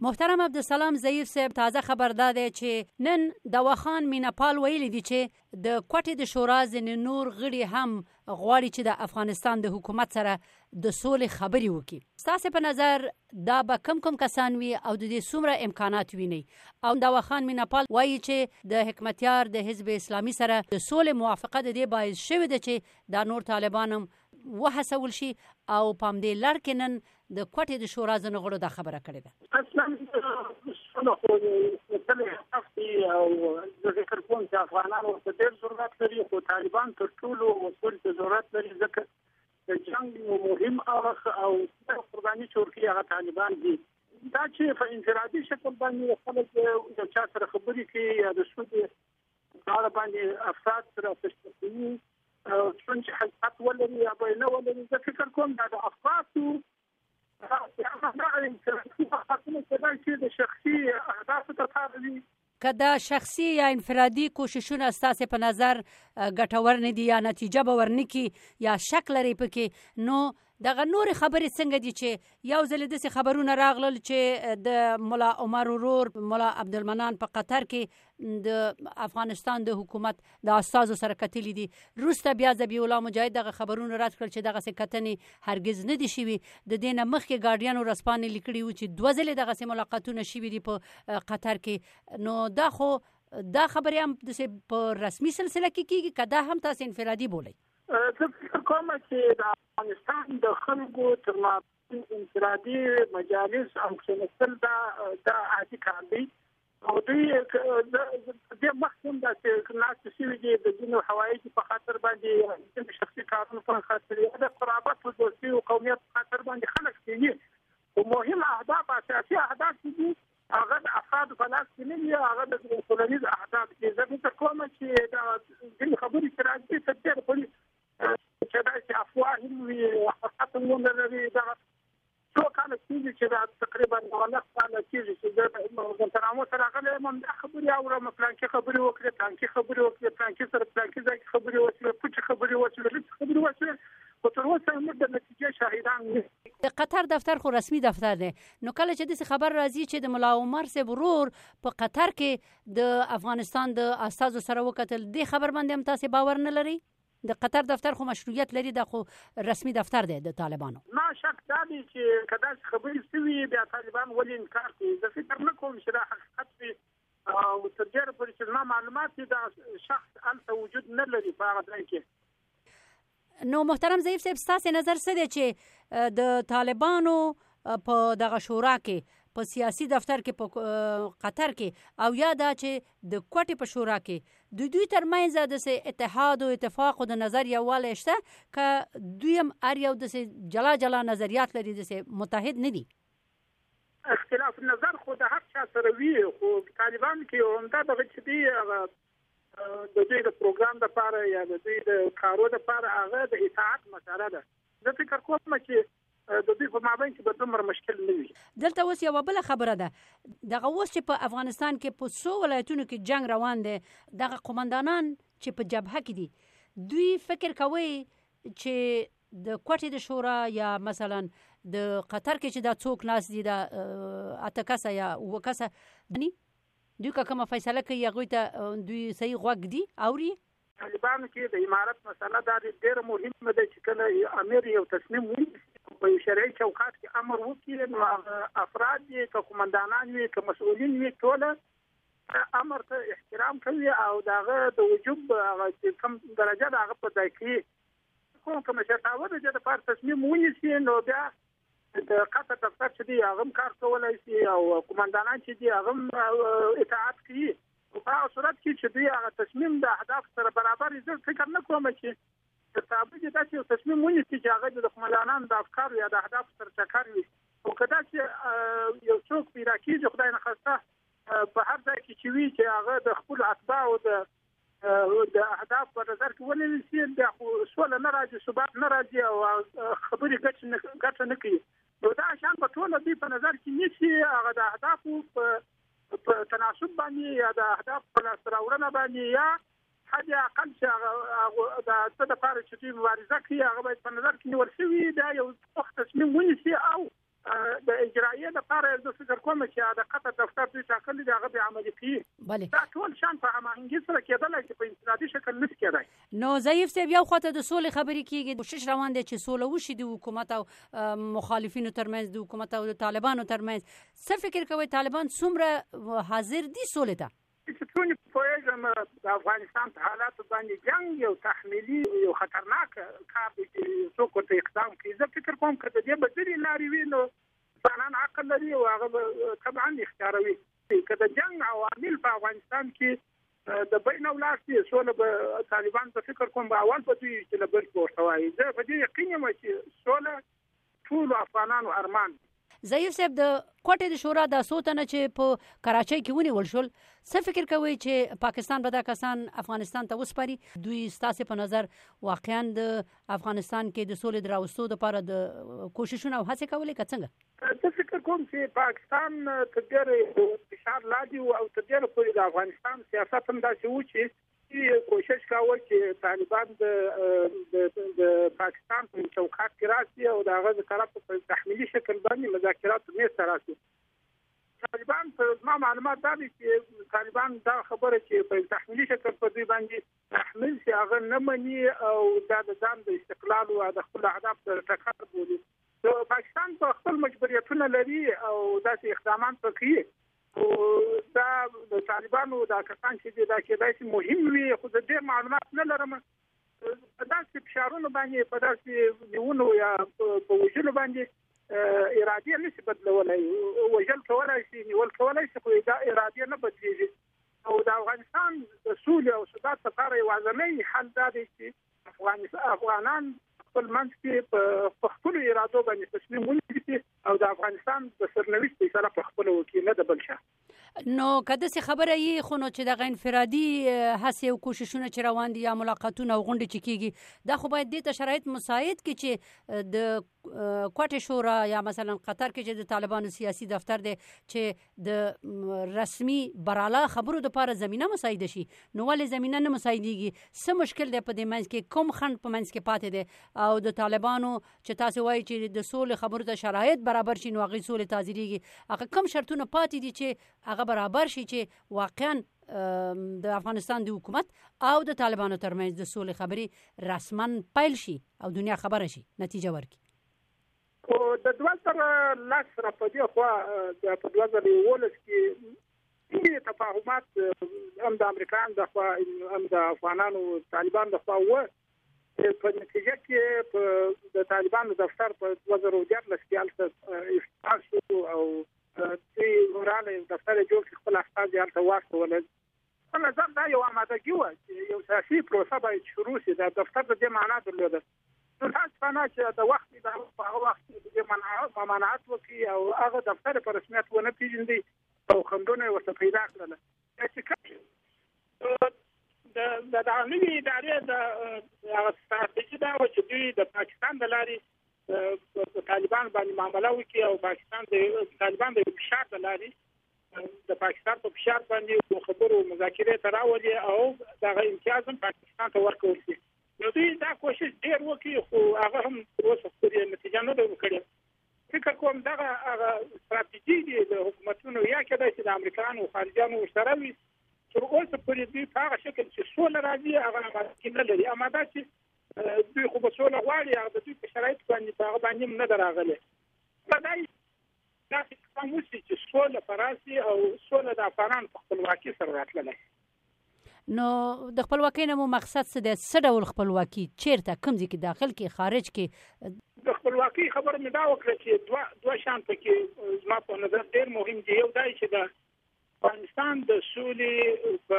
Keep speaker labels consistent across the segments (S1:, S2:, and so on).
S1: محترم عبدالسلام زهیر صیب تازه خبر دا دی چې نن دوا خان مینه پال ویلي دي چې د کوټې د شورا ځینې نور غړي هم غواړي چې د افغانستان د حکومت سره د سولې خبرې وکړي ستاسو په نظر دا به کم کم کسان وي او د دې څومره امکانات ویني او دوا خان مینه پال وایي چې د حکمتیار د حزب اسلامي سره د سولې موافقه د دې باعث شوې ده چې دا نور طالبان هم وهڅول شي او پام دې لړ کې نن د کوټې د شورا ځینو غړو دا خبره کړې ده.
S2: اصلا سوله خو تل هدف دی او زه فکر کوم چې افغانان ورته ډېر ضرورت لري خو طالبان تر ټولو سولې ته ضرورت لري ځکه د جنګ مهم اړخ او قرباني چورکي هغه طالبان دي دا چې په انفرادي شکل باندې خلک یو چا سره خبرې کوي یا د سولې دار باندې افراد سره تشکیلي څون چې حقیقت ولري یا به نه ولري زه فکر کوم دا د افرادو
S1: که دا شخصي یا انفرادي کوششونه ستاسو په نظر ګټور نه دي یا نتیجه به ورنکي یا شک لري پکې نو دغه نورې خبرې څنګه دي چې یو ځل داسې خبرونه راغلل چې د ملا عمر ورور ملا عبدالمنان په قطر کې د افغانستان د حکومت د استادو سره کتلې دي روسته بیا ذبی الله مجاهد دغه خبرونه رد کړل چې دغه کتنې هرگز نه دي شوي د دې نه مخکې ګارډین ورسپانې لیکلي و چې دوه ځلې دغه ملاقاتونه شوي دي په قطر کې نو دا خو دا خبرې هم د په رسمي سلسله کې کیږي کدا هم تاسو انفرادي بولئ
S2: زه فکر کوم چې د افغانستان د خلکو تر ماپین انفرادي مجالس او کېنستل دا دا عادي کار دی او دوی د مخکوم د ناست شوی دی د دینو حوایج په خاطر باندې د شخصي کارونو په خاطر یا د قرابت او دوستي او قومیت په خاطر باندې خلک کېږي او مهم اهداف اساسي اهداف دي هغه د افرادو په لاس کې نه وي، هغه د ټولنیز اهداف دي. زه فکر کوم چې دا ځینې خبرې چې راځي تر ډېره پورې کېدای شي افواه هم وي، حقیقت هم ونه لري. دغه څو کاله کېږي چې دا تقریبا دوولس کاله کېږي چې زه ګوانتانامو ته راغلی یم، همدا خبرې اورم، پلانکي خبرې وکړې، پلانکي خبرې وکړې، پلانکي سره پلانکي ځای کې خبرې وشوې، پټې خبرې وشوې، لوڅې خبرې وشوې، خو تر اوسه موږ د نتیجې شاهدان نه یو.
S1: د قطر دفتر خو رسمي دفتر دی، نو کله چې داسې خبر راځي چې د ملا عمر صاحب ورور په قطر کې د افغانستان د استازو سره وکتل دې خبر باندې هم تاسو باور نه لري د قطر دفتر خو مشروعیت لري د خو رسمي دفتر دی د طالبانو
S2: ما شک دا دی چې کدا خبرې سوي بیا طالبان ولې انکار کوي زه فکر نه کوم چې دا حقیقت وي او تر ډیره پورې چې ما معلومات دي دا شخص الته وجود نه لري په هغه ځای کې
S1: نو محترم ضعیف صاحب ستاسو نظر څه دی چې د طالبانو په دغه شورا کې په سیاسي دفتر کې په قطر کې او یا دا چې د کوټې په شورا کې د دوی ترمنځ د سه اتحاد او اتفاق او د نظر یواله شته ک دوی هم ار یو د سه جلا جلا نظریات لري د سه متحد نه دي
S2: اختلاف نظر خو د هر چا سره وی خو طالبان کې هم دا دغه چې دی د دوی د پروګرام د پاره یا د دوی د کارو د پاره هغه د اطاعت مسله ده زه فکر کوم چې د دوی په مابین کې به دومره مشکل نه وي
S1: دلته اوس یو بل خبره ده دغه اوس چې په افغانستان کې په څو ولایتونو کې جنگ روان دی دغه قومندانان چې په جبهه کې دي دوی فکر کوي چې د کوټې د شورا یا مثلا د قطر کې چې دا څوک ناس دي دا اته کسه یا وکسه بني دوی که کومه فیصله کوي هغوی ته دوی صحیح غوږ ږدي، اوري.
S2: طالبانو کې د امارت مسئله دا ډېره مهمه ده چې کله امیر یو تصمیم ونیسي په یو شرعي چوکاټ کې امر وکړي نو هغه افراد یې که قومندانان وي که مسؤلین وي ټوله امر ته احترام کوي او د هغه د وجوب هغه چې کوم درجه د هغه په ځای کې کوم که مشرتابه د دې لپاره تصمیم ونیسي نو بیا د قطر دفتر چې دی هغه هم کار کولای شي او قومندانان چې دی هغه هم اطاعت کوي په هغه صورت کې چې دوی هغه تصمیم د اهداف سره برابر زه فکر نه کوم چې د تابع دې داسې یو تصمیم ونیسي چې هغه د قومندانان د افکار یا د اهداف سره ټکر وي او کدا چې یو څوک پیدا کیږي خدای نه خواسته په هر ځای کې چې وی چې هغه د خپل اتباع او د د اهداف په نظر کې ونیول شي بیا خو سوله نه راځي ثبات نه راځي او خبرې ګټه نه ګټه نه کوي نو دا شان په ټوله دې په نظر کې نیسي هغه د اهدافو په تناسب باندې یا د اهداف په لاس راوړنه باندې یا حد اقل چې هغه د څه د پاره چې دوی مبارزه کوي هغه باید په نظر کې نیول شي دا یو وخت تصمیم ونیسي او د اجرایه لپاره زه فکر کوم چې دا قطر دفتر دوی ټاکلي دا غوډه عملي کوي
S1: بله
S2: دا ټول شان په هماهنګي سره کېدل چې په انفرادي شکل نه کېدای
S1: نو ضعیف سی بیا خوته د سولې خبرې کیږي کوشش روان دي چې سوله وشي د حکومت او مخالفینو ترمنځ د حکومت او طالبانو ترمنځ څه فکر کوي طالبان څومره حاضر دي سولې ته
S2: چې ټول پوهېږم د افغانستان په حالاتو باندې جنګ یو تحمیلي یو خطرناک کار دی چې څوک ورته اقدام کوي زه فکر کوم که د دې بدلې لارې وي نو ځانان عقل لري او هغه به طبعا اختیاروي که د جنګ عوامل په افغانستان کې د بین ولاړ شي سوله به طالبان په فکر کوم به اول په دوی چې لبر پورته وایي زه په دې یقین یم چې سوله ټولو افغانانو ارمان
S1: دی. ظهیر صاحب د کوټې د شورا دا څو تنه چې په کراچۍ کې ونیول شول څه فکر کوئ چې پاکستان به دا کسان افغانستان ته وسپاري دوی ستاسو په نظر واقعا د افغانستان کې د سولې دراوستو لپاره د کوششونه او هڅې کولې که څنګه
S2: زه فکر کوم چې پاکستان تر ډېره فشار لاندې او تر ډېره پورې د افغانستان سیاست هم داسې و چې دوی کوشش کاوه چې طالبان د د پاکستان په چوکاټ کې راسي او د هغه طرف په تحمیلي شکل باندې مذاکرات مې سره راسي طالبان په ما معلومات دا دي چې طالبان دا خبره چې په تحمیلي شکل په دې باندې تحمیل چې هغه نه مني او دا د ځان د استقلال او د خپل اهداف تر ټکر بولي نو پاکستان په خپل مجبوریتونه لري او داسې اقدامات کوي او دا د طالبانو دا کسان چې دا کېدای شي مهم وي خو د دې معلومات نه لرم په داسې فشارونو باندې په داسې نیونو یا په وژلو باندې اراده نشي بدلولای وژل کولای شي نیول کولای شي خو دا اراده نه بدلېږي او د افغانستان د سولې او ثبات لپاره یوازنی حل دا دی چې افغانستان افغانان خپل منځ کې په خپل ارادو باندې تسلیم ونیسي او د افغانستان د سرنوشت فیصله په خپل وکړي نه د بل چا
S1: نو کده څه خبره یې خو نو چې د انفرادي هڅې او کوششونه چې روان دي یا ملاقاتونه او غونډې چې کیږي دا خو باید د شرایط مساعد کې چې د کوټه شورا یا مثلا قطر کې چې د طالبانو سیاسي دفتر دی چې د رسمي برالا خبرو لپاره زمينه مساعده شي نو ولې زمينه نه مساعديږي څه مشکل دی په دې منځ کې کوم خند په منځ کې پاتې دی او د طالبانو چې تاسو وایي چې د سولې خبرو ته شرایط برابر شي نو هغه سولې تاجريږي هغه کوم شرطونه پاتې دي چې هغه برابر شي چې واقعا د افغانستان د حکومت او د طالبانو ترمنځ د سولې خبرې رسما پیل شي او دنیا خبره شي نتیجه ورکړي
S2: خو د دوه زره لس را په دې خوا په دوه زره یوولس کې ځینې تفاهمات هم د امریکایانو د خوا هم د افغانانو طالبان د خوا و په نتیجه کې په د طالبانو دفتر په 2014 کې هلته افتتاح شو او دوی ورانه دفتر جوړ کړ خپل استاد یې هلته واستول په نظر دا یو آمادګي و چې یو سیاسي پروسه باید شروع شي دا دفتر د دې معنا درلوده متاسفانه چې د وخت اداره په هغه وخت کې د دې ممانعت وکړي او هغه دفتر په رسمیت ونه پیژندي او خندونه یې ورته پیدا کړل چې کله د د نوې ادارې د هغه ستراتیژي دا وه چې دوی د پاکستان د لارې په طالبان باندې معامله وکړي او پاکستان د طالبان د فشار د لارې د پاکستان په فشار باندې خبرو مذاکره ته راولي او دغه امتیاز هم پاکستان ته ورکول شي نو دوی دا کوشش ډیر وکړي خو هغه هم اوس پورې نتیجه نه ده ورکړې فکر کوم دغه هغه ستراتیژي دي د حکومتونو یا کېدای شي د امریکایانو او خارجیانو ورسره وي تر اوسه پورې دوی په هغه شکل چې سوله راځي هغه اماده کې نه لري اماده چې دوی خو به سوله غواړي هغه د دوی په شرایط باندې په هغه باندې نه دراغلي دا داسې کم وسی چې سوله پراسي او سوله د افغانان په خپلواکي سره راتللی
S1: نو د خپلواکۍ نه مو مقصد څه دی څه ډول خپلواکي چیرته کوم ځای کې داخل کې خارج کې
S2: د خپلواکۍ خبره مې دا وکړه چې دوه دوه شان پکې زما په نظر ډېر مهم دی یو دا چې د افغانستان د سولې په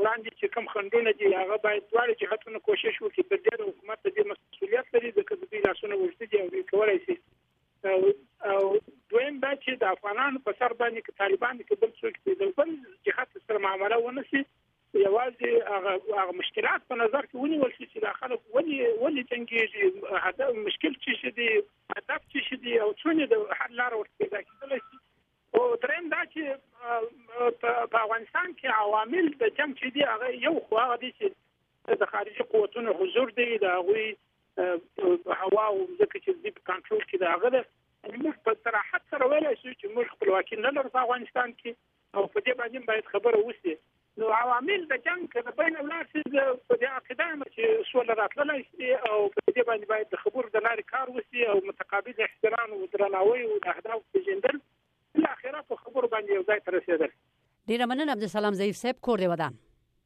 S2: وړاندې چې کوم خندونه دي هغه باید دواړه جهتونه کوشش وکړي تر دې حکومت دې مسولیت لري ځکه د دې لاسونه ورته دي او کولای شي او او دویم دا چې د افغانانو په سر باندې کې طالبان کې بل څوک دي د بل جهات سره معامله ونسی یوازې هغه هغه مشکلات په نظر کې ونیول شي چې د خلک ولي ولي څنګه هدا مشکل چې شي دي هدف چې شي دي او څونه د حل لار ورته پیدا کیدل شي او دریم دا چې په افغانستان کې عوامل د جنگ چې دي هغه یو خو هغه دي چې د خارجي قوتونو حضور دی د هغوی هوا او ځکه چې دې په کنټرول کې دا غده موږ په صراحت سره ویلای شو چې موږ خپلواکي نه لرو په افغانستان کې او په دې باندې باید خبره وشي نو عوامل د جنگ کې د بین الافغاني په دې عقیده یم چې سوله راتللی شي او په دې باندې باید د خبرو د لارې کار وشي او متقابل احترام او درناوی او د اهداف پیژندل بل اخره په خبرو باندې یو ځای ترسیدل
S1: ډیر مننه عبدالسلام ضعیف صاحب کور دی ودان